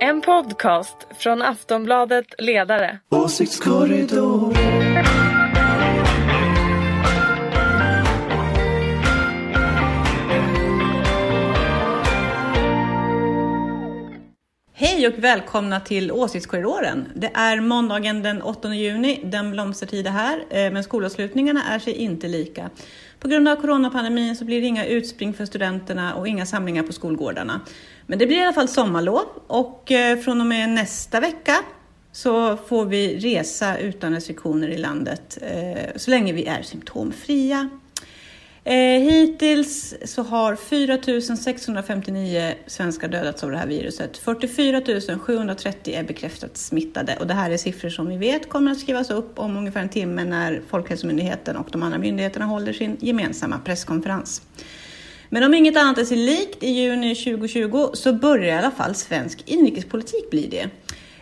En podcast från Aftonbladet Ledare. Åsiktskorridor. Hej och välkomna till Åsiktskorridoren. Det är måndagen den 8 juni, den blomstertid är här, eh, men skolavslutningarna är sig inte lika. På grund av coronapandemin så blir det inga utspring för studenterna och inga samlingar på skolgårdarna. Men det blir i alla fall sommarlov och eh, från och med nästa vecka så får vi resa utan restriktioner i landet eh, så länge vi är symptomfria. Eh, hittills så har 4 659 svenskar dödats av det här viruset. 44 730 är bekräftat smittade och det här är siffror som vi vet kommer att skrivas upp om ungefär en timme när Folkhälsomyndigheten och de andra myndigheterna håller sin gemensamma presskonferens. Men om inget annat är sig likt i juni 2020 så börjar i alla fall svensk inrikespolitik bli det.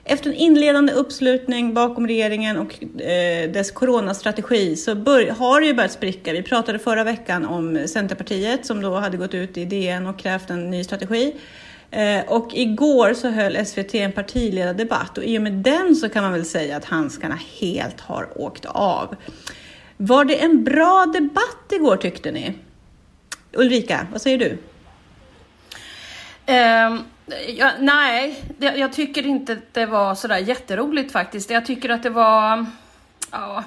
Efter en inledande uppslutning bakom regeringen och eh, dess coronastrategi så har det ju börjat spricka. Vi pratade förra veckan om Centerpartiet som då hade gått ut i DN och krävt en ny strategi. Eh, och igår så höll SVT en partiledardebatt och i och med den så kan man väl säga att handskarna helt har åkt av. Var det en bra debatt igår tyckte ni? Ulrika, vad säger du? Um, ja, nej, det, jag tycker inte det var sådär jätteroligt faktiskt. Jag tycker att det var... Ja,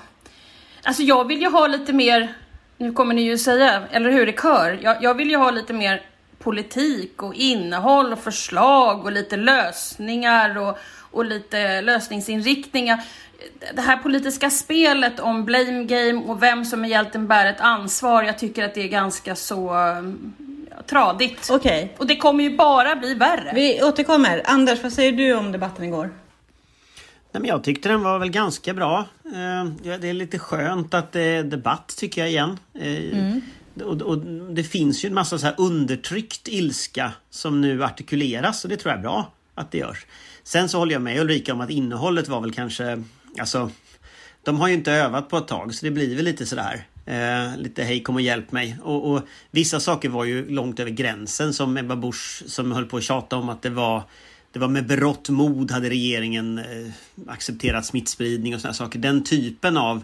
alltså jag vill ju ha lite mer, nu kommer ni ju säga, eller hur, i kör. Jag, jag vill ju ha lite mer politik och innehåll och förslag och lite lösningar och, och lite lösningsinriktningar. Det här politiska spelet om blame game och vem som egentligen bär ett ansvar, jag tycker att det är ganska så tradigt. Okej. Okay. Och det kommer ju bara bli värre. Vi återkommer. Anders, vad säger du om debatten igår? Nej, men jag tyckte den var väl ganska bra. Det är lite skönt att det är debatt tycker jag igen. Mm. Och, och, det finns ju en massa så här undertryckt ilska som nu artikuleras och det tror jag är bra att det görs. Sen så håller jag med Ulrika om att innehållet var väl kanske, alltså de har ju inte övat på ett tag så det blir väl lite sådär. Eh, lite hej kom och hjälp mig. Och, och, vissa saker var ju långt över gränsen som Ebba Busch som höll på att tjata om att det var det var med berått mod hade regeringen eh, accepterat smittspridning och sådana saker. Den typen av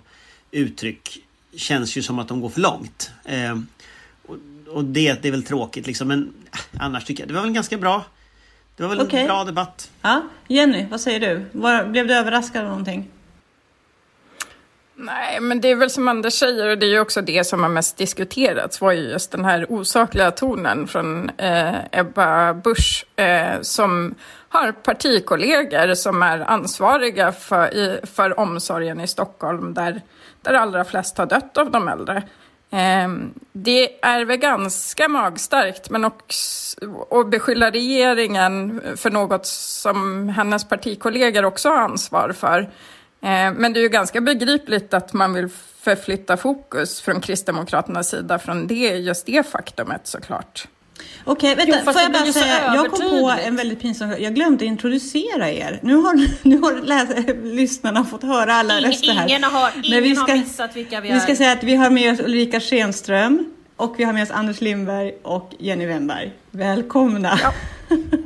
uttryck känns ju som att de går för långt. Eh, och, och det, det är väl tråkigt liksom men äh, annars tycker jag det var väl ganska bra. Det var väl okay. en bra debatt. Ja, Jenny, vad säger du? Var, blev du överraskad av någonting? Nej, men det är väl som Anders säger och det är ju också det som har mest diskuterats var ju just den här osakliga tonen från eh, Ebba Busch eh, som har partikollegor som är ansvariga för, i, för omsorgen i Stockholm där, där allra flest har dött av de äldre. Eh, det är väl ganska magstarkt men också att beskylla regeringen för något som hennes partikollegor också har ansvar för. Eh, men det är ju ganska begripligt att man vill förflytta fokus från Kristdemokraternas sida från det, just det faktumet såklart. Okej, vänta, jo, får jag bara säga, jag kom på en väldigt pinsam Jag glömde introducera er. Nu har, nu har läs, lyssnarna fått höra alla ingen, röster här. Ingen har, ingen vi ska, har missat vilka vi är. Vi ska säga att vi har med oss Ulrika Schenström och vi har med oss Anders Lindberg och Jenny Wennberg. Välkomna! Ja.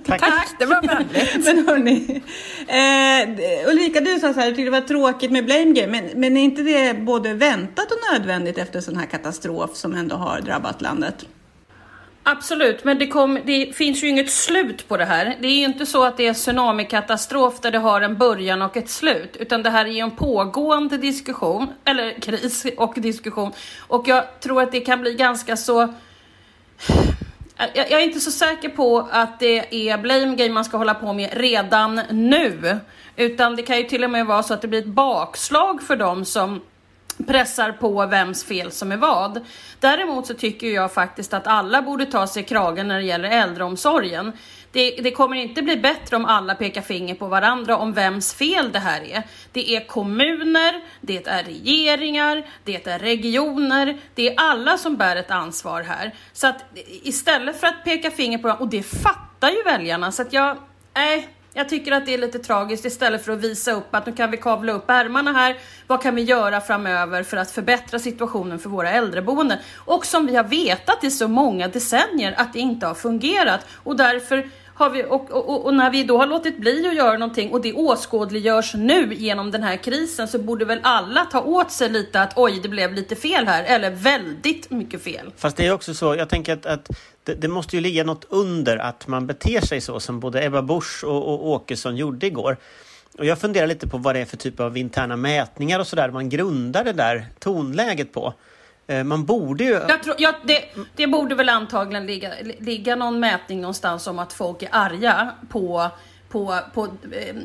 Tack. Tack, det var vänligt. men hörni, eh, Ulrika du sa så här, du tyckte det var tråkigt med blame game, men, men är inte det både väntat och nödvändigt efter en sån här katastrof som ändå har drabbat landet? Absolut, men det, kom, det, finns ju inget slut på det här. Det är ju inte så att det är tsunamikatastrof där det har en början och ett slut, utan det här är ju en pågående diskussion, eller kris och diskussion. Och jag tror att det kan bli ganska så jag, är inte så säker på att det är blame game man ska hålla på med redan nu. Utan det kan ju till och med vara så att det blir ett bakslag för dem som pressar på vems fel som är vad. Däremot så tycker jag faktiskt att alla borde ta sig kragen när det gäller äldreomsorgen. Det, det, kommer inte bli bättre om alla pekar finger på varandra om vems fel det här är. Det är kommuner, det är regeringar, det är regioner, det är alla som bär ett ansvar här. Så att istället för att peka finger på dem, och det fattar ju väljarna, så att jag, nej, jag tycker att det är lite tragiskt istället för att visa upp att nu kan vi kavla upp ärmarna här. Vad kan vi göra framöver för att förbättra situationen för våra äldreboenden? Och som vi har vetat i så många decennier att det inte har fungerat och därför har vi, och, och, och, när vi då har låtit bli att göra någonting och det åskådliggörs nu genom den här krisen så borde väl alla ta åt sig lite att oj, det blev lite fel här, eller väldigt mycket fel. Fast det är också så, jag tänker att, att det, det, måste ju ligga något under att man beter sig så som både Ebba Busch och, och Åkesson gjorde igår. Och jag funderar lite på vad det är för typ av interna mätningar och sådär man grundar det där tonläget på. Eh, man borde ju... Jag tror, ja, det, det borde väl antagligen ligga, ligga någon mätning någonstans om att folk är arga på på, på eh,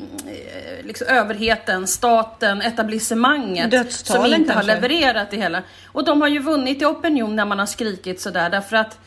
liksom överheten, staten, etablissemanget Dödstalen som inte kanske. har levererat det hela. Och de har ju vunnit i opinion när man har skrikit sådär därför att eh,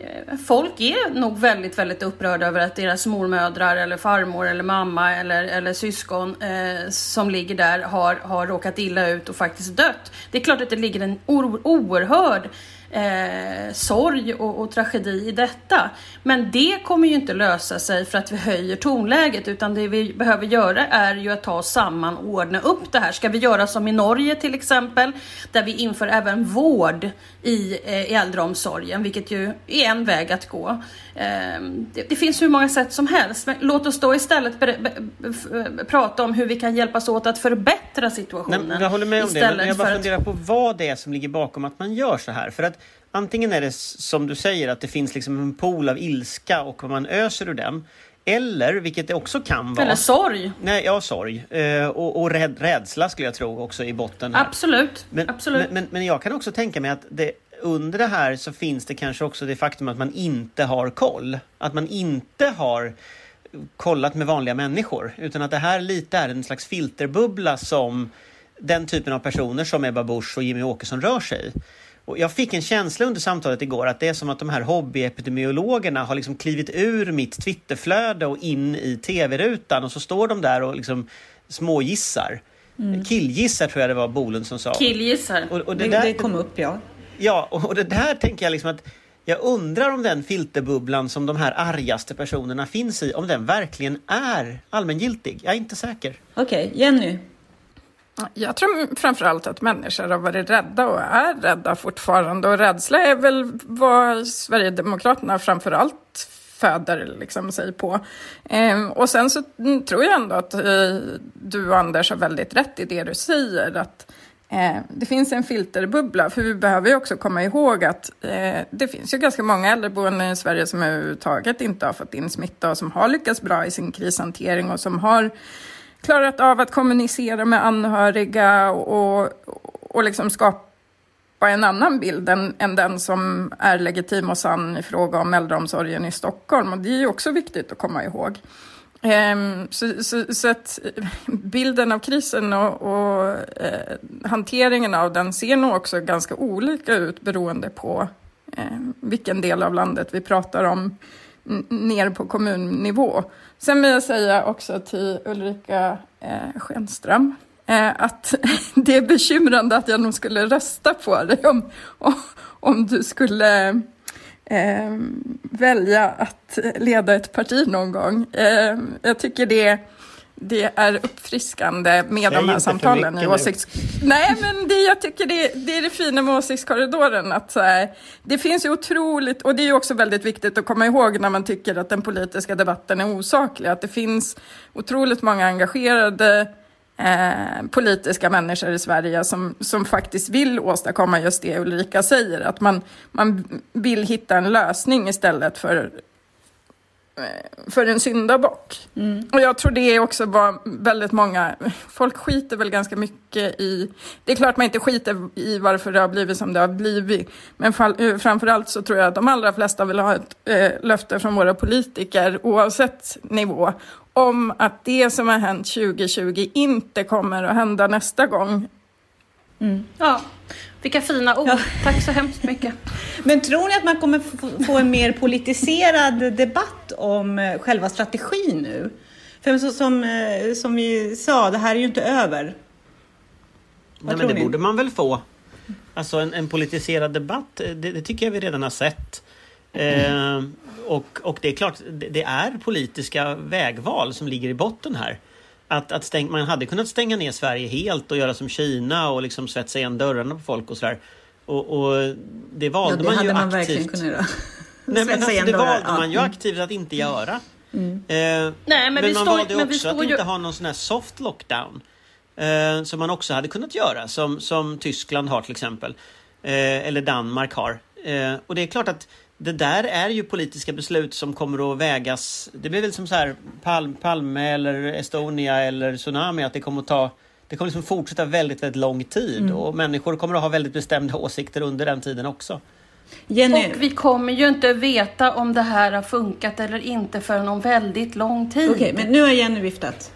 Eh, folk är nog väldigt, väldigt upprörda över att deras mormödrar eller farmor eller mamma eller, eller syskon eh, som ligger där har, har råkat illa ut och faktiskt dött. Det är klart att det ligger en o- oerhörd eh, sorg och, och tragedi i detta. Men det kommer ju inte lösa sig för att vi höjer tonläget utan det vi behöver göra är ju att ta oss samman och ordna upp det här. Ska vi göra som i Norge till exempel där vi inför även vård i, eh, i äldreomsorgen vilket ju är en väg att gå. Eh, det, det finns hur många sätt som helst men låt oss då istället ber, be, be, prata om hur vi kan hjälpas åt att förbättra situationen. Nej, jag håller med om det, men jag bara funderar på vad det är som ligger bakom att man gör så här. För att antingen är det som du säger att det finns liksom en pool av ilska och man öser ur den. Eller, vilket det också kan vara... Eller sorg. Nej, ja, sorg. Eh, och och räd, rädsla skulle jag tro också i botten. Här. Absolut. Men, Absolut. Men, men, men jag kan också tänka mig att det, under det här så finns det kanske också det faktum att man inte har koll. Att man inte har kollat med vanliga människor. Utan att det här lite är en slags filterbubbla som den typen av personer som Ebba Busch och Jimmy Åkesson rör sig i. Och jag fick en känsla under samtalet igår att det är som att de här hobbyepidemiologerna har liksom klivit ur mitt Twitterflöde och in i tv-rutan och så står de där och liksom smågissar. Killgissar tror jag det var Bolund som sa. Killgissar. Och, och det, Det, där, det kom upp, ja. Ja, och och det där tänker jag liksom att jag undrar om den filterbubblan som de här argaste personerna finns i, om den verkligen är allmängiltig. Jag är inte säker. Okej, Jenny. Jag tror framförallt att människor har varit rädda och är rädda fortfarande. Och rädsla är väl vad Sverigedemokraterna framförallt föder liksom sig på. Eh, och sen så mm, tror jag ändå att eh, du Anders har väldigt rätt i det du säger. Att eh, det finns en filterbubbla. För vi behöver ju också komma ihåg att eh, det finns ju ganska många äldreboenden i Sverige som överhuvudtaget inte har fått in smitta och som har lyckats bra i sin krishantering och som har klarat av att kommunicera med anhöriga och, och, och liksom skapa en annan bild än, än den som är legitim och sann i fråga om äldreomsorgen i Stockholm. Och det är ju också viktigt att komma ihåg. Ehm, så, så, så att eh, bilden av krisen och, och eh, hanteringen av den ser nog också ganska olika ut beroende på eh, vilken del av landet vi pratar om ner på kommunnivå. Sen vill jag säga också till Ulrika eh, Schenström eh, att det är bekymrande att jag nog skulle rösta på dig om, om, du skulle eh, välja att leda ett parti någon gång. Eh, jag tycker det, det är uppfriskande med Säg de här samtalen i åsikts... Nej, men det, jag tycker det, det är det fina med åsiktskorridoren. Att här, det finns ju otroligt, och det är ju också väldigt viktigt att komma ihåg när man tycker att den politiska debatten är osaklig, att det finns otroligt många engagerade eh, politiska människor i Sverige som, som faktiskt vill åstadkomma just det Ulrika säger, att man, man vill hitta en lösning istället för för en syndabock. Och jag tror det är också vad väldigt många, folk skiter väl ganska mycket i, det är klart man inte skiter i varför det har blivit som det har blivit, men fall, eh, framförallt så tror jag att de allra flesta vill ha ett eh, löfte från våra politiker, oavsett nivå, om att det som har hänt 2020 inte kommer att hända nästa gång. Ja, vilka fina ord. Tack så hemskt mycket. Men tror ni att man kommer få- en mer politiserad debatt om eh, själva strategin nu? För så, som, eh, som vi sa, det här är ju inte över. Nej, Vad men tror det ni? borde man väl få. Alltså en, en politiserad debatt, eh, det, det tycker jag vi redan har sett. Eh, och, och det är klart, det, det är politiska vägval som ligger i botten här. Att, att stäng, man hade kunnat stänga ner Sverige helt och göra som Kina och liksom svetsa igen dörrarna på folk och sådär. Och, och det valde man ju aktivt. kunnat göra. Nej, men alltså, det dörrar, valde ja. man ju aktivt att inte göra. Mm. Eh, Nej, men, men man står, valde men också att ju... inte ha någon sån här soft lockdown. Eh, som man också hade kunnat göra, som, som Tyskland har till exempel. Eh, eller Danmark har. Eh, och det är klart att det där är ju politiska beslut som kommer att vägas. Det blir väl som så här Palm, Palme eller Estonia eller Tsunami att det kommer att ta det kommer liksom fortsätta väldigt, väldigt lång tid mm. och människor kommer att ha väldigt bestämda åsikter under den tiden också. Jenny. Och vi kommer ju inte veta om det här har funkat eller inte förrän om väldigt lång tid. Okej, okay, men nu har Jenny viftat.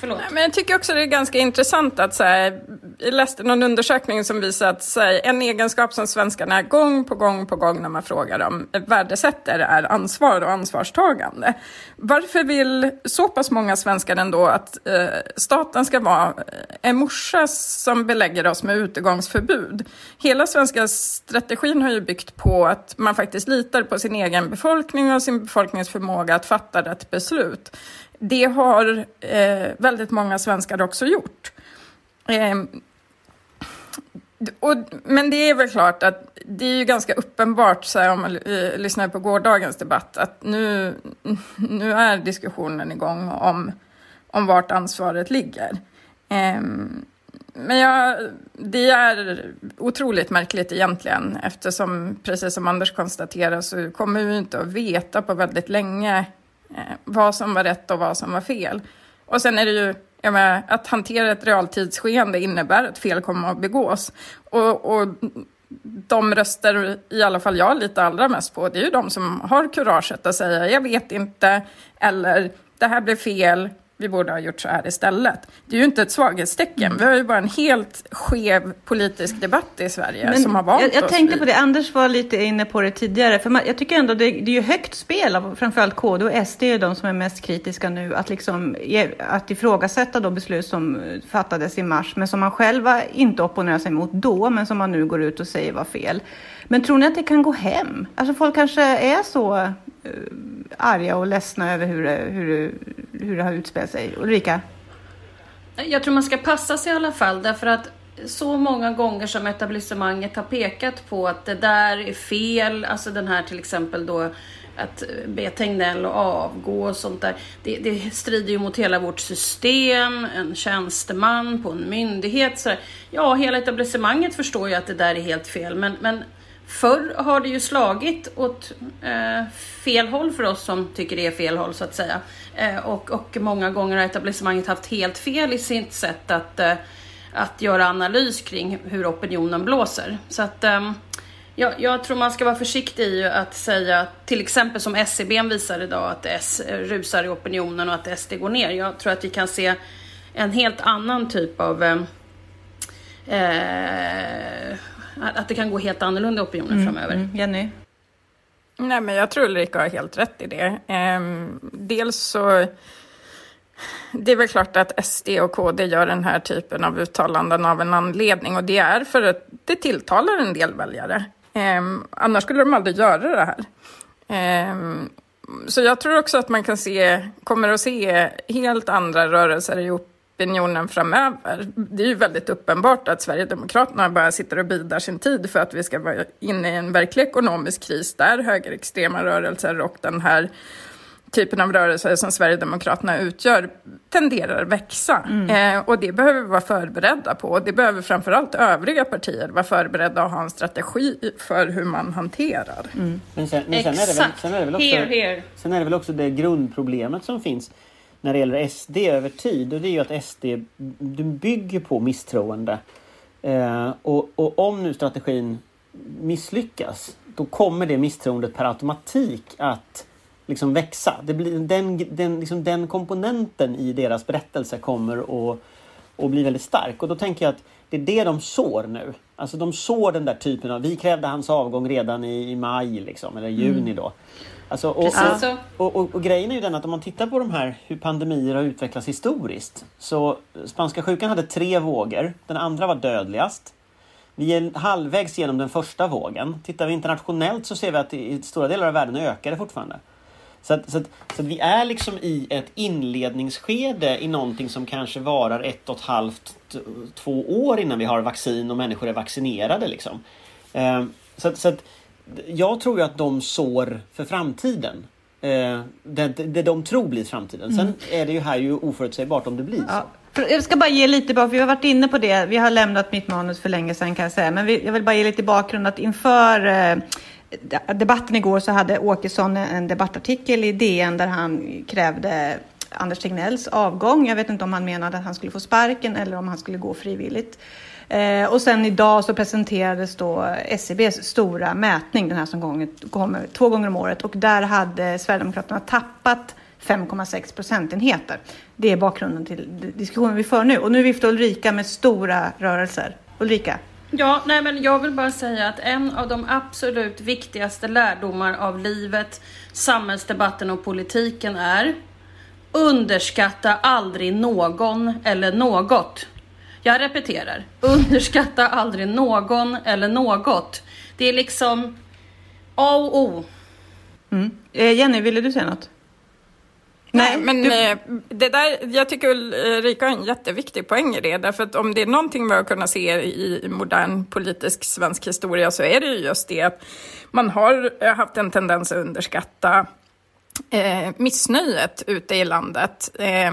Förlåt. Men jag tycker också det är ganska intressant att så här, jag läste någon undersökning som visar att så här, en egenskap som svenskarna gång på gång på gång när man frågar dem värdesätter är ansvar och ansvarstagande. Varför vill så pass många svenskar ändå att eh, staten ska vara eh, en morsa som belägger oss med utegångsförbud? Hela svenska strategin har ju byggt på att man faktiskt litar på sin egen befolkning och sin befolknings förmåga att fatta rätt beslut. Det har eh, väldigt många svenskar också gjort. Eh, och, men det är väl klart att det är ju ganska uppenbart, så här, om man eh, lyssnar på gårdagens debatt, att nu, nu är diskussionen igång om, om vart ansvaret ligger. Eh, men jag, det är otroligt märkligt egentligen eftersom, precis som Anders konstaterar, så kommer vi inte att veta på väldigt länge eh, vad som var rätt och vad som var fel. Och sen är det ju, jag menar, att hantera ett realtidsskeende innebär att fel kommer att begås. Och, och de röster, i alla fall jag litar allra mest på, det är ju de som har kuraget att säga jag vet inte, eller det här blev fel, vi borde ha gjort så här istället. Det är ju inte ett svaghetstecken. Vi har ju bara en helt skev politisk debatt i Sverige Men som har valt Jag, jag tänkte på det, Anders var lite inne på det tidigare. För man, jag tycker ändå det, det är ju högt spel av framförallt KD och SD är de som är mest kritiska nu. Att, liksom, att ifrågasätta då beslut som fattades i mars men som man själva inte opponerar sig mot då men som man nu går ut och säger var fel. Men tror ni att det kan gå hem? Alltså folk kanske är så uh, arga och ledsna över hur det, hur, det, hur det har utspelat sig. Ulrika? Jag tror man ska passa sig i alla fall därför att så många gånger som etablissemanget har pekat på att det där är fel, alltså den här till exempel då att be Tegnell att avgå och sånt där. Det, det, strider ju mot hela vårt system, en tjänsteman på en myndighet. Så ja, hela etablissemanget förstår ju att det där är helt fel, men, men Förr har det ju slagit åt eh, fel håll för oss som tycker det är fel håll så att säga. Eh, och, och många gånger har etablissemanget haft helt fel i sitt sätt att, eh, att göra analys kring hur opinionen blåser. Så att ehm, jag, jag, tror man ska vara försiktig i att säga, till exempel som SCB visar idag, att S rusar i opinionen och att SD går ner. Jag tror att vi kan se en helt annan typ av ehm, eh att det kan gå helt annorlunda opinioner mm, framöver. Mm. Jenny? Nej, men jag tror Ulrika har helt rätt i det. Ehm, dels så... Det är väl klart att SD och KD gör den här typen av uttalanden av en anledning och det är för att det tilltalar en del väljare. Ehm, annars skulle de aldrig göra det här. Ehm, så jag tror också att man kan se, kommer att se helt andra rörelser i opinionen framöver. Det är ju väldigt uppenbart att Sverigedemokraterna bara sitter och bidar sin tid för att vi ska vara inne i en verklig ekonomisk kris där högerextrema rörelser och den här typen av rörelser som Sverigedemokraterna utgör tenderar växa. Mm. Eh, och det behöver vi vara förberedda på. Och det behöver framförallt övriga partier vara förberedda och ha en strategi för hur man hanterar. Mm. Men, sen, men sen, är det väl, sen, är det väl också, here, here. sen är det väl också det grundproblemet som finns när det gäller SD över tid och det är ju att SD du bygger på misstroende. Eh, och, och om nu strategin misslyckas då kommer det misstroendet per automatik att liksom växa. Det blir, den, den, liksom den komponenten i deras berättelse kommer att, att bli väldigt stark och då tänker jag att det är det de sår nu. Alltså de sår den där typen av, vi krävde hans avgång redan i, i maj liksom, eller juni mm. då. Alltså, och, och, och, och, och, grejen är ju den att om man tittar på de här hur pandemier har utvecklats historiskt. Så spanska sjukan hade tre vågor. Den andra var dödligast. Vi är halvvägs genom den första vågen. Tittar vi internationellt så ser vi att i stora delar av världen ökar det fortfarande. Så, att, så, att, så att vi är liksom i ett inledningsskede i någonting som kanske varar ett och ett halvt, två år innan vi har vaccin och människor är vaccinerade. Liksom. Ehm, så, så att, jag tror ju att de sår för framtiden. eh, det, det de tror blir framtiden. Sen är det ju här ju oförutsägbart om det blir så. Jag ska bara ge lite, bak- vi har varit inne på det, vi har lämnat mitt manus för länge sedan kan jag säga, men jag vill bara ge lite bakgrund att inför eh, de- debatten igår så hade Åkesson en debattartikel i DN där han krävde Anders Tegnells avgång. Jag vet inte om han menade att han skulle få sparken eller om han skulle gå frivilligt. Eh, och sen idag så presenterades då SCBs stora mätning, den här som kommer två gånger om året och där hade Sverigedemokraterna tappat 5,6 procentenheter. Det är bakgrunden till diskussionen vi för nu. Och nu viftar Ulrika med stora rörelser. Ulrika? Ja, nej men jag vill bara säga att en av de absolut viktigaste lärdomar av livet, samhällsdebatten och politiken är underskatta aldrig någon eller något. Jag repeterar, underskatta aldrig någon eller något. Det är liksom A och O. Mm. Eh, Jenny, ville du säga något? Nej, men du- eh, det där, jag tycker Ulrika har en jätteviktig poäng i det. Därför att om det är någonting vi har kunnat se i modern politisk svensk historia så är det ju just det att man har eh, haft en tendens att underskatta eh, missnöjet ute i landet. Eh,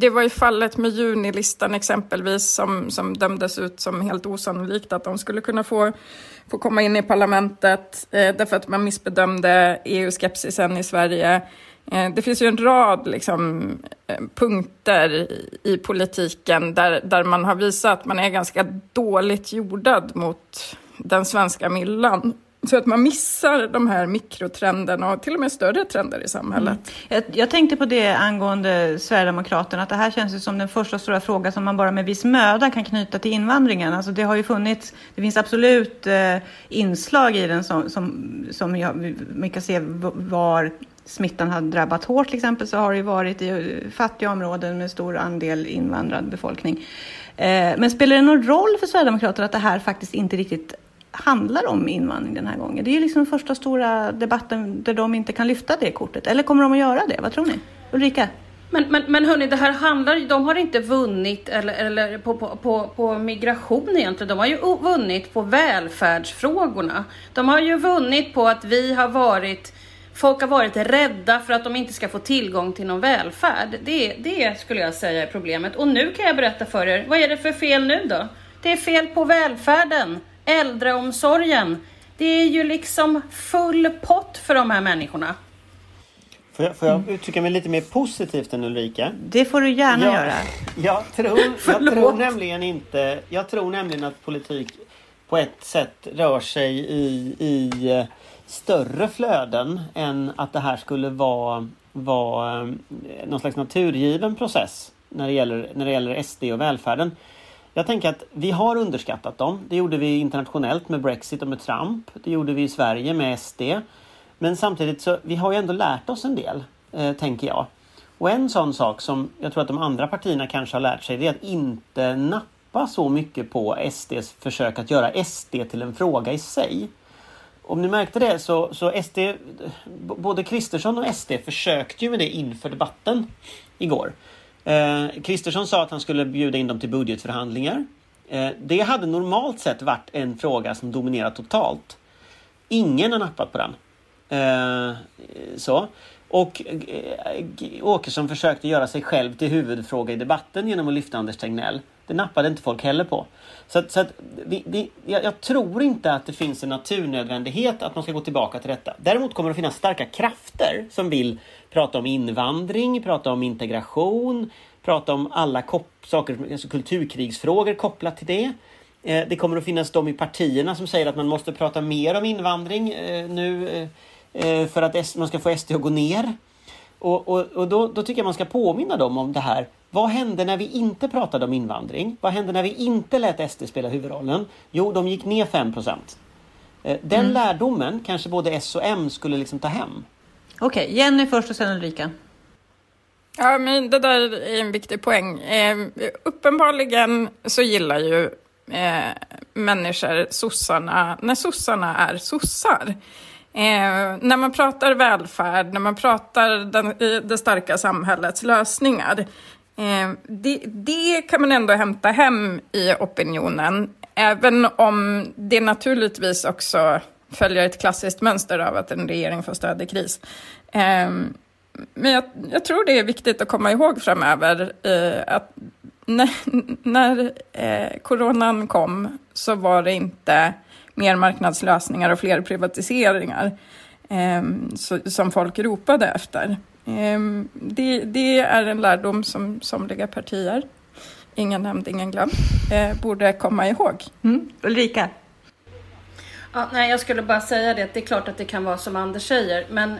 Det var ju fallet med junilistan exempelvis som, som dömdes ut som helt osannolikt att de skulle kunna få, få komma in i parlamentet eh, därför att man missbedömde EU-skepsisen i Sverige. Eh, det finns ju en rad liksom, eh, punkter i, i politiken där, där man har visat att man är ganska dåligt jordad mot den svenska myllan. Så att man missar de här mikrotrenderna och till och med större trender i samhället. Mm. Jag, jag tänkte på det angående Sverigedemokraterna, att det här känns ju som den första stora fråga som man bara med viss möda kan knyta till invandringen. Alltså det har ju funnits, det finns absolut eh, inslag i den som, som, som jag, man kan se var smittan har drabbat hårt till exempel så har det ju varit i eh, fattiga områden med stor andel invandrad befolkning. Eh, men spelar det någon roll för Sverigedemokraterna att det här faktiskt inte riktigt handlar om invandring den här gången? Det är ju liksom den första stora debatten där de inte kan lyfta det kortet. Eller kommer de att göra det? Vad tror ni? Ulrika? Men, men, men hörni, det här handlar de har inte vunnit eller, eller på, på, på, på migration egentligen. De har ju vunnit på välfärdsfrågorna. De har ju vunnit på att vi har varit Folk har varit rädda för att de inte ska få tillgång till någon välfärd. Det, det skulle jag säga är problemet. Och nu kan jag berätta för er, vad är det för fel nu då? Det är fel på välfärden, äldreomsorgen. Det är ju liksom full pott för de här människorna. Får jag, får jag uttrycka mig lite mer positivt än Ulrika? Det får du gärna Ja, göra. Jag tror, jag tror nämligen inte... Jag tror nämligen att politik på ett sätt rör sig i, i eh, större flöden än att det här skulle vara, vara eh, någon slags naturgiven process när det, gäller, när det gäller SD och välfärden. Jag tänker att vi har underskattat dem. Det gjorde vi internationellt med Brexit och med Trump. Det gjorde vi i Sverige med SD. Men samtidigt så vi har ju ändå lärt oss en del, eh, tänker jag. Och en sån sak som jag tror att de andra partierna kanske har lärt sig det är att inte nappa så mycket på SDs försök att göra SD till en fråga i sig. Om ni märkte det så, så SD, både Kristersson och SD försökte ju med det inför debatten igår. Eh, Kristersson sa att han skulle bjuda in dem till budgetförhandlingar. Eh, det hade normalt sett varit en fråga som dominerat totalt. Ingen har nappat på den. Eh, så. Och Åkesson försökte göra sig själv till huvudfråga i debatten genom att lyfta Anders Tegnell. Det nappade inte folk heller på. Så, att, så att vi, vi, jag, jag tror inte att det finns en naturnödvändighet att man ska gå tillbaka till detta. Däremot kommer det att finnas starka krafter som vill prata om invandring, prata om integration, prata om alla kop- saker, alltså kulturkrigsfrågor kopplat till det. Eh, Det kommer att finnas de i partierna som säger att man måste prata mer om invandring eh, nu eh, eh för att S- man ska få SD att gå ner. Och, och, och då, då tycker jag man ska påminna dem om det här vad hände när vi inte pratade om invandring? Vad hände när vi inte lät SD spela huvudrollen? Jo, de gick ner 5 eh, Den mm. lärdomen kanske både S och M skulle liksom ta hem. Okej, okay, Jenny först och sen Ulrika. Ja, men det där är en viktig poäng. Eh, uppenbarligen så gillar ju eh, människor sossarna när sossarna är sossar. Eh, när man pratar välfärd, när man pratar den, det starka samhällets lösningar, eh, det, det, kan man ändå hämta hem i opinionen, även om det naturligtvis också följer ett klassiskt mönster av att en regering får stöd i kris. Eh, men jag, jag, tror det är viktigt att komma ihåg framöver eh, att när, när eh, coronan kom så var det inte mer marknadslösningar och fler privatiseringar eh, så, som folk ropade efter. Eh, det, det, är en lärdom som somliga partier, ingen nämnd, ingen glömd, eh, borde komma ihåg. Mm. Ulrika? Ja, nej, jag skulle bara säga det, det är klart att det kan vara som Anders säger, men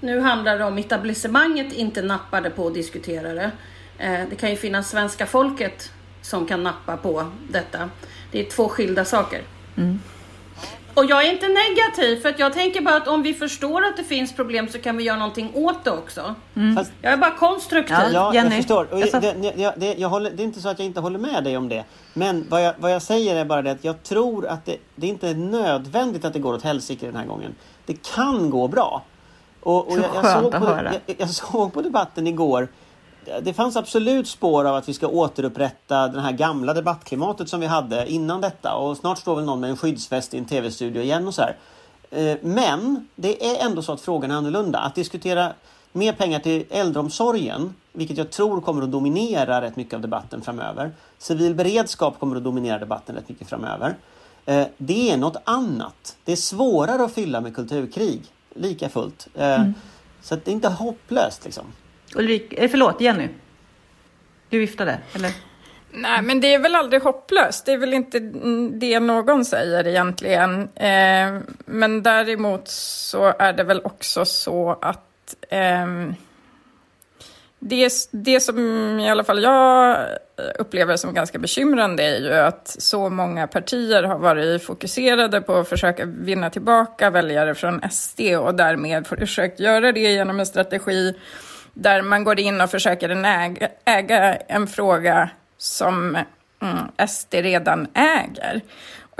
nu handlar det om etablissemanget inte nappade på att diskutera det. Eh, det kan ju finnas svenska folket som kan nappa på detta. Det är två skilda saker. Mm. Och jag är inte negativ, för att jag tänker bara att om vi förstår att det finns problem så kan vi göra någonting åt det också. Mm. Fast, jag är bara konstruktiv. Ja, jag förstår. Och jag, det, jag, det, jag håller, det är inte så att jag inte håller med dig om det. Men vad jag, vad jag säger är bara det att jag tror att det, det är inte är nödvändigt att det går åt helsike den här gången. Det kan gå bra. Och, och jag, jag, såg på, jag, jag såg på debatten igår det fanns absolut spår av att vi ska återupprätta det här gamla debattklimatet som vi hade innan detta och snart står väl någon med en skyddsväst i en tv-studio igen och så här. Eh, men det är ändå så att frågan är annorlunda. Att diskutera mer pengar till äldreomsorgen, vilket jag tror kommer att dominera rätt mycket av debatten framöver. Civil beredskap kommer att dominera debatten rätt mycket framöver. Eh, det är något annat. Det är svårare att fylla med kulturkrig, lika fullt. Eh, mm. Så det är inte hopplöst liksom. Ulrik, eh, förlåt, Jenny. Du viftade, eller? Nej, men det är väl aldrig hopplöst. Det är väl inte det någon säger egentligen. Eh, men däremot så är det väl också så att eh, det, det som i alla fall jag upplever som ganska bekymrande är ju att så många partier har varit fokuserade på att försöka vinna tillbaka väljare från SD och därmed försökt göra det genom en strategi där man går in och försöker äga, äga en fråga som mm, SD redan äger.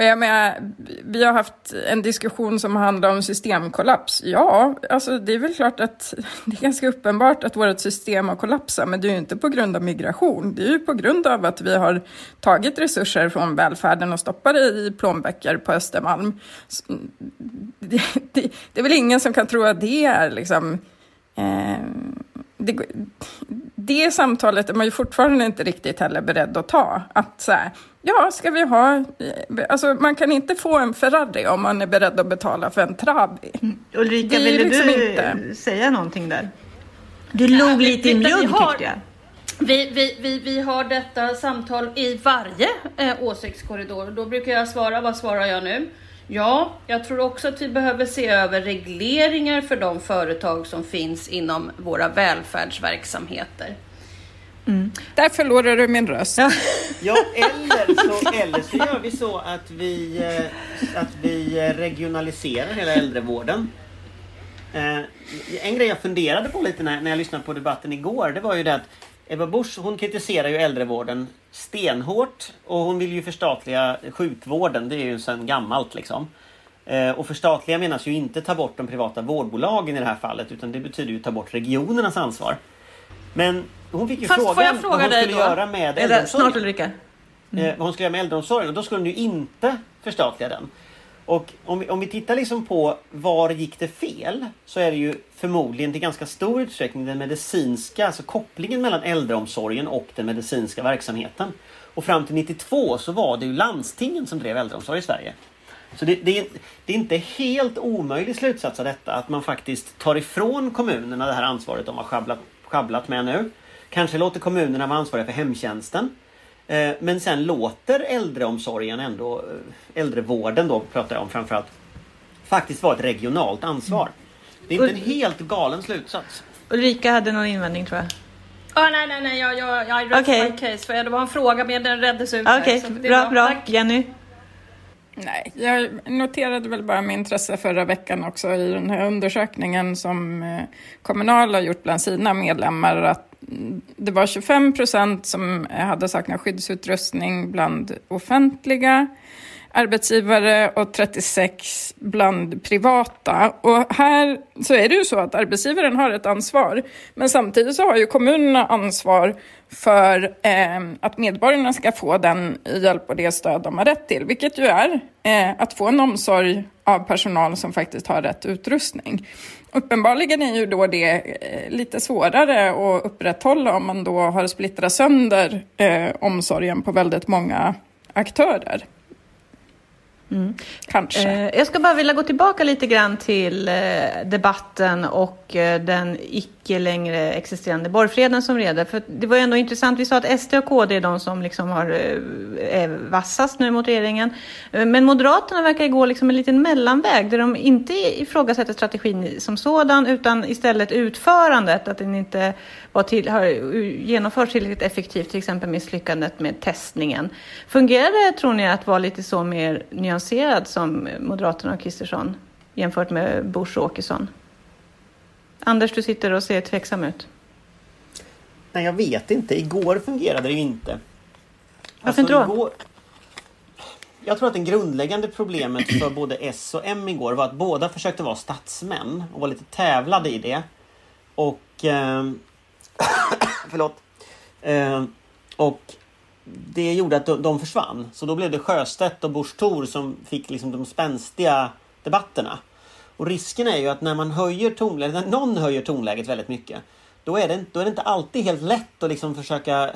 Och jag menar, vi har haft en diskussion som handlar om systemkollaps. Ja, alltså det är väl klart att det är ganska uppenbart att vårt system har kollapsat, men det är ju inte på grund av migration. Det är ju på grund av att vi har tagit resurser från välfärden och stoppat det i plånböcker på Östermalm. Mm, det, det, det är väl ingen som kan tro att det är liksom eh, det, det samtalet är man ju fortfarande inte riktigt heller beredd att ta. Att så här, ja, ska vi ha... Alltså, man kan inte få en Ferrari om man är beredd att betala för en Trabi. Mm. Ulrika, ville liksom du inte... säga någonting där? Du log lite i mjugg tyckte jag. Vi, vi, vi, vi har detta samtal i varje eh, åsiktskorridor. Då brukar jag svara, vad svarar jag nu? Ja, jag tror också att vi behöver se över regleringar för de företag som finns inom våra välfärdsverksamheter. Mm. Där förlorar du min röst. Ja, eller så, eller så gör vi så att vi, eh, att vi eh, regionaliserar hela äldrevården. Eh, en grej jag funderade på lite när, när jag lyssnade på debatten igår, det var ju det att Ebba Busch hon kritiserar ju äldrevården stenhårt och hon vill ju förstatliga sjukvården. Det är ju sedan gammalt liksom. Eh, och förstatliga menas ju inte ta bort de privata vårdbolagen i det här fallet utan det betyder ju ta bort regionernas ansvar. Men hon fick ju Fast frågan vad hon skulle göra med äldreomsorgen. Snart Ulrika. Mm. vad hon skulle göra med äldreomsorgen och då skulle hon ju inte förstatliga den. Och om vi, om vi tittar liksom på var gick det fel så är det ju förmodligen till ganska stor utsträckning den medicinska, alltså kopplingen mellan äldreomsorgen och den medicinska verksamheten. Och fram till 92 så var det ju landstingen som drev äldreomsorg i Sverige. Så det, det, det är inte helt omöjlig slutsats av detta att man faktiskt tar ifrån kommunerna det här ansvaret de har schabblat, schabblat med nu. Kanske låter kommunerna vara ansvariga för hemtjänsten. Eh, men sen låter äldreomsorgen ändå, eh, äldrevården då pratar jag om framförallt, faktiskt vara ett regionalt ansvar. Det är inte en helt galen slutsats. Ulrika hade någon invändning tror jag. Ah, nej, nej, nej, jag, jag, jag rest Okej. my case. För det var en fråga men den reddes ut Okej, det bra, var- bra. Tack. Jenny? Nej, jag noterade väl bara med intresse förra veckan också i den här undersökningen som eh, Kommunal har gjort bland sina medlemmar att mm, det var 25 procent som hade saknat skyddsutrustning bland offentliga arbetsgivare och 36 bland privata. Och här så är det ju så att arbetsgivaren har ett ansvar, men samtidigt så har ju kommunerna ansvar för eh, att medborgarna ska få den hjälp och det stöd de har rätt till, vilket ju är eh, att få en omsorg av personal som faktiskt har rätt utrustning. Uppenbarligen är ju då det eh, lite svårare att upprätthålla om man då har splittrat sönder eh, omsorgen på väldigt många aktörer. Kanske. Eh, jag ska bara vilja gå tillbaka lite grann till eh, debatten och den icke längre existerande borgfreden som reder. För det var ju ändå intressant, vi sa att SD och KD är de som liksom har, eh, är vassast nu mot regeringen. Eh, men Moderaterna verkar gå liksom en liten mellanväg där de inte ifrågasätter strategin som sådan utan istället utförandet, att den inte var till, har genomförts tillräckligt effektivt, till exempel misslyckandet med testningen. Fungerar det, tror ni, att vara lite så mer nyanserad som Moderaterna och Kristersson jämfört med Bush och Åkesson? Anders, du sitter och ser tveksam ut. Nej, jag vet inte. Igår fungerade det ju inte. Varför inte då? Igår... Jag tror att det grundläggande problemet för både S och M igår var att båda försökte vara statsmän och var lite tävlade i det. Och... ehm, förlåt. Ehm, och det gjorde att de, de försvann. Så då blev det Sjöstedt och Busch som fick liksom de spänstiga debatterna. Och risken är ju att när man höjer tonläget, när någon höjer tonläget väldigt mycket, då är det, då är det inte alltid helt lätt att liksom försöka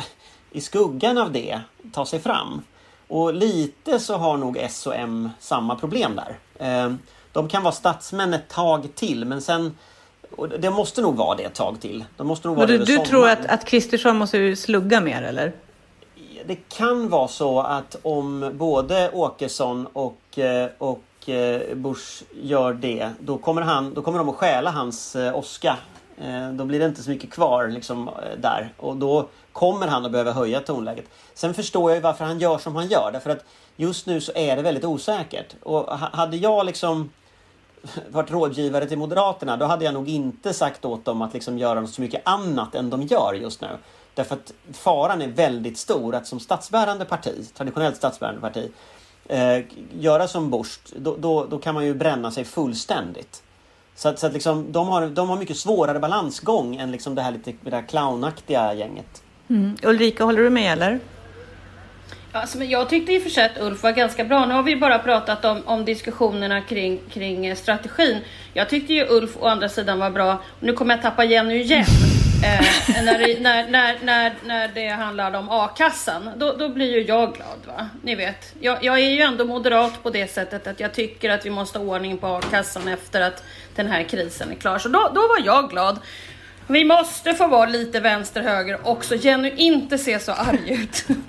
i skuggan av det ta sig fram. Och lite så har nog S och M samma problem där. Eh, De kan vara statsmän ett tag till men sen och det måste nog vara det ett tag till. De måste nog vara Och det du, du tror att, att Kristersson måste slugga mer, eller? Det kan vara så att om både Åkesson och, eh, och Bush gör det, då kommer, han, då kommer de att stjäla hans eh, oska. åska. Eh, då blir det inte så mycket kvar liksom, där. Och då kommer han att behöva höja tonläget. Sen förstår jag ju varför han gör som han gör. Därför att just nu så är det väldigt osäkert. Och hade jag liksom varit rådgivare till Moderaterna, då hade jag nog inte sagt åt dem att liksom göra så mycket annat än de gör just nu. Därför att faran är väldigt stor att som statsbärande parti, traditionellt statsbärande parti, eh, göra som Bush, då, då, då kan man ju bränna sig fullständigt. Så att, så att liksom, de, har, de har mycket svårare balansgång än liksom det här lite det här clownaktiga gänget. Mm. Ulrika, håller du med, eller? Alltså, men jag tyckte i och för sig att Ulf var ganska bra. Nu har vi bara pratat om, om diskussionerna kring, kring eh, strategin. Jag tyckte ju Ulf å andra sidan var bra. Nu kommer jag tappa Jenny igen. Eh, när, det, när, när, när, när det handlade om a-kassan. Då, då blir ju jag glad. va. Ni vet. Jag, jag är ju ändå moderat på det sättet att jag tycker att vi måste ha ordning på a-kassan efter att den här krisen är klar. Så då, då var jag glad. Vi måste få vara lite vänster-höger också. Jenny, inte se så arg ut.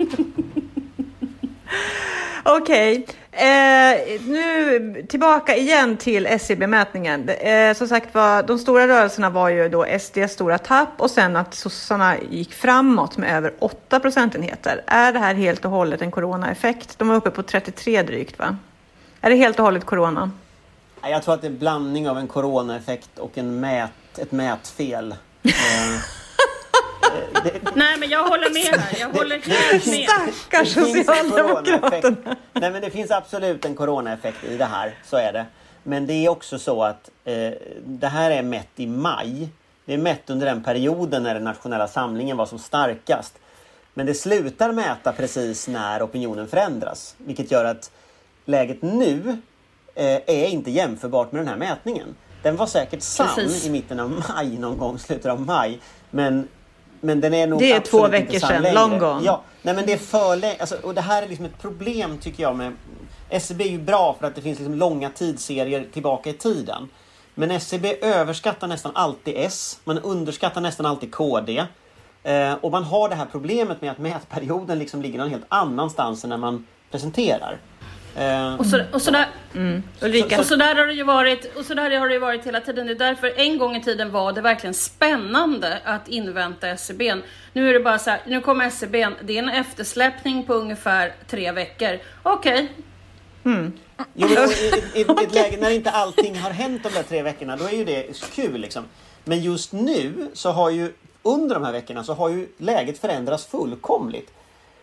Okej, eh, nu tillbaka igen till SCB-mätningen. Eh, som sagt var, de stora rörelserna var ju då SDs stora tapp och sen att sossarna gick framåt med över 8 procentenheter. Är det här helt och hållet en coronaeffekt? De var uppe på 33 drygt, va? Är det helt och hållet corona? Jag tror att det är en blandning av en coronaeffekt och en mät, ett mätfel. Nej, men jag håller med här. Jag håller helt med. Stackars Det finns en Socialdemokraterna. coronaeffekt. Nej men det finns absolut en coronaeffekt i det här, så är det. Men det är också så att eh, det här är mätt i maj. Det är mätt under den perioden när den nationella samlingen var som starkast. Men det slutar mäta precis när opinionen förändras. Vilket gör att läget nu eh, är inte jämförbart med den här mätningen. Den var säkert sann Precis. i mitten av maj, någon gång slutet av maj. Men, men den är nog Det är två veckor sedan, längre. long gone. Ja, nej men det är för länge. Alltså, och det här är liksom ett problem tycker jag med... SCB är ju bra för att det finns liksom långa tidsserier tillbaka i tiden. Men SCB överskattar nästan alltid S. Man underskattar nästan alltid KD. Eh, och man har det här problemet med att mätperioden liksom ligger någon helt annanstans än när man presenterar. Eh, Och så, och så där, Ulrika. Och så där har det ju varit, och så där har det ju varit hela tiden. Det är därför en gång i tiden var det verkligen spännande att invänta SCB. Nu är det bara så här, nu kommer SCB, det är en eftersläpning på ungefär tre veckor. Okej, Jo, men i, i, i ett läge när inte allting har hänt de där tre veckorna, då är ju det kul liksom. Men just nu så har ju under de här veckorna så har ju läget förändrats fullkomligt.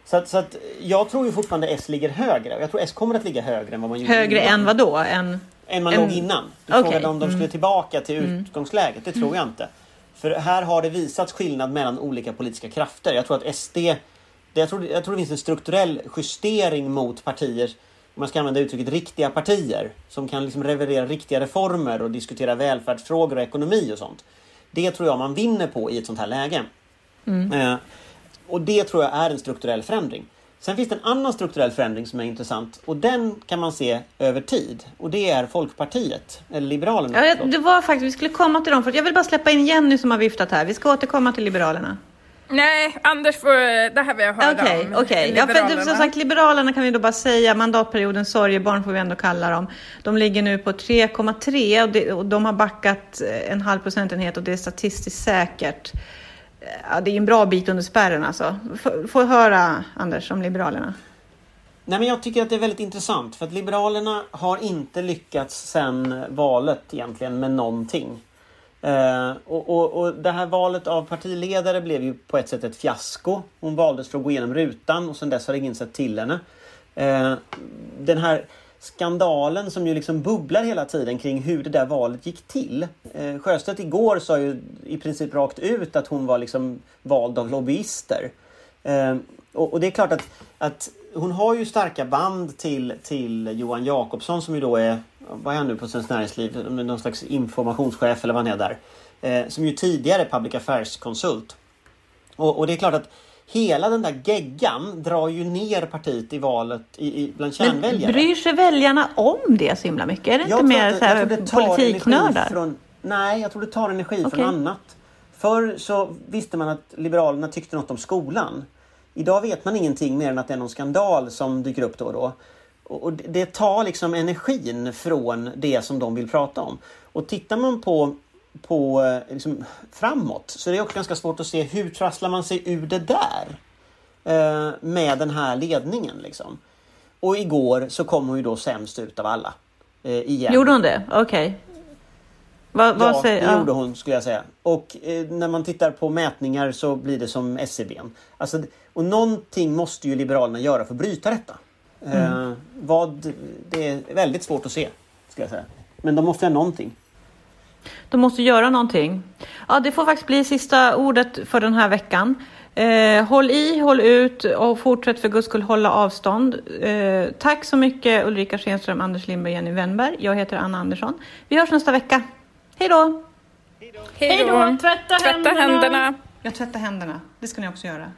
Så att, så att jag tror ju fortfarande S ligger högre. Jag tror S kommer att ligga högre än vad man gjorde Högre innan. än vad då? Än... än man en- låg innan. Du Mm. frågade om de skulle tillbaka till utgångsläget. Det tror jag inte. För här har det visats skillnad mellan olika politiska krafter. Jag tror att SD... Det, jag, tror, jag tror det finns en strukturell justering mot partier, om man ska använda uttrycket riktiga partier, som kan liksom leverera riktiga reformer och diskutera välfärdsfrågor och ekonomi och sånt. Det tror jag man vinner på i ett sånt här läge. Eh, och det tror jag är en strukturell förändring. Sen finns det en annan strukturell förändring som är intressant och den kan man se över tid. Och det är Folkpartiet, eller Liberalerna. Ja, det var faktiskt, vi skulle komma till dem. För jag vill bara släppa in Jenny som har viftat här. Vi ska återkomma till Liberalerna. Nej, Anders får... Det här vill jag höra Okej, om. okej. Ja, för Liberalerna. som sagt, Liberalerna kan vi då bara säga, mandatperiodens sorgebarn får vi ändå kalla dem. De ligger nu på 3,3 och, och de har backat en halv procentenhet och det är statistiskt säkert. Ja, det är en bra bit under spärren alltså. F- höra, Anders, om Liberalerna. Nej, men jag tycker att det är väldigt intressant för att Liberalerna har inte lyckats sedan valet egentligen med någonting. Eh, och, och, och det här valet av partiledare blev ju på ett sätt ett fiasko. Hon valdes för att gå igenom rutan och sedan dess har ingen sett till henne. Eh, den här skandalen som ju liksom bubblar hela tiden kring hur det där valet gick till. Eh, Sjöstedt igår sa ju i princip rakt ut att hon var liksom vald av lobbyister. Eh, och, och det är klart att, att hon har ju starka band till, till Johan Jakobsson som ju då är, vad är han nu på Svenskt Näringsliv, någon slags informationschef eller vad han är där. Eh, som ju tidigare är public affairs-konsult. Och, och det är klart att hela den där geggan drar ju ner partiet i valet i, i, bland Men kärnväljare. bryr sig väljarna om det så himla mycket? Är det inte tror mer att- så här, jag det tar politiknördar? Från, nej, jag tror det tar energi Okej. från annat. Förr så visste man att Liberalerna tyckte något om skolan. Idag vet man ingenting mer än att det är någon skandal som dyker upp då och då. Och det tar liksom energin från det som de vill prata om. Och tittar man på, på eh, liksom, framåt så är det också ganska svårt att se hur trasslar man sig ur det där eh, med den här ledningen. Liksom. Och igår så kom hon ju då sämst ut av alla. Eh, igen. Gjorde hon det? Okej. Vad, vad Ja, säger, det ja. gjorde hon skulle jag säga. Och eh, när man tittar på mätningar så blir det som SCB. Alltså, och någonting måste ju Liberalerna göra för att bryta detta. Mm. Eh, vad, det är väldigt svårt att se, skulle jag säga. Men de måste göra någonting. De måste göra någonting. Ja, det får faktiskt bli sista ordet för den här veckan. Eh, håll i, håll ut och fortsätt för guds skull hålla avstånd. Eh, tack så mycket Ulrika Schenström, Anders Lindberg, Jenny Wennberg. Jag heter Anna Andersson. Vi hörs nästa vecka. Hej då! Hej då! Tvätta Tvätta händerna. Jag tvättar händerna. Det ska ni också göra.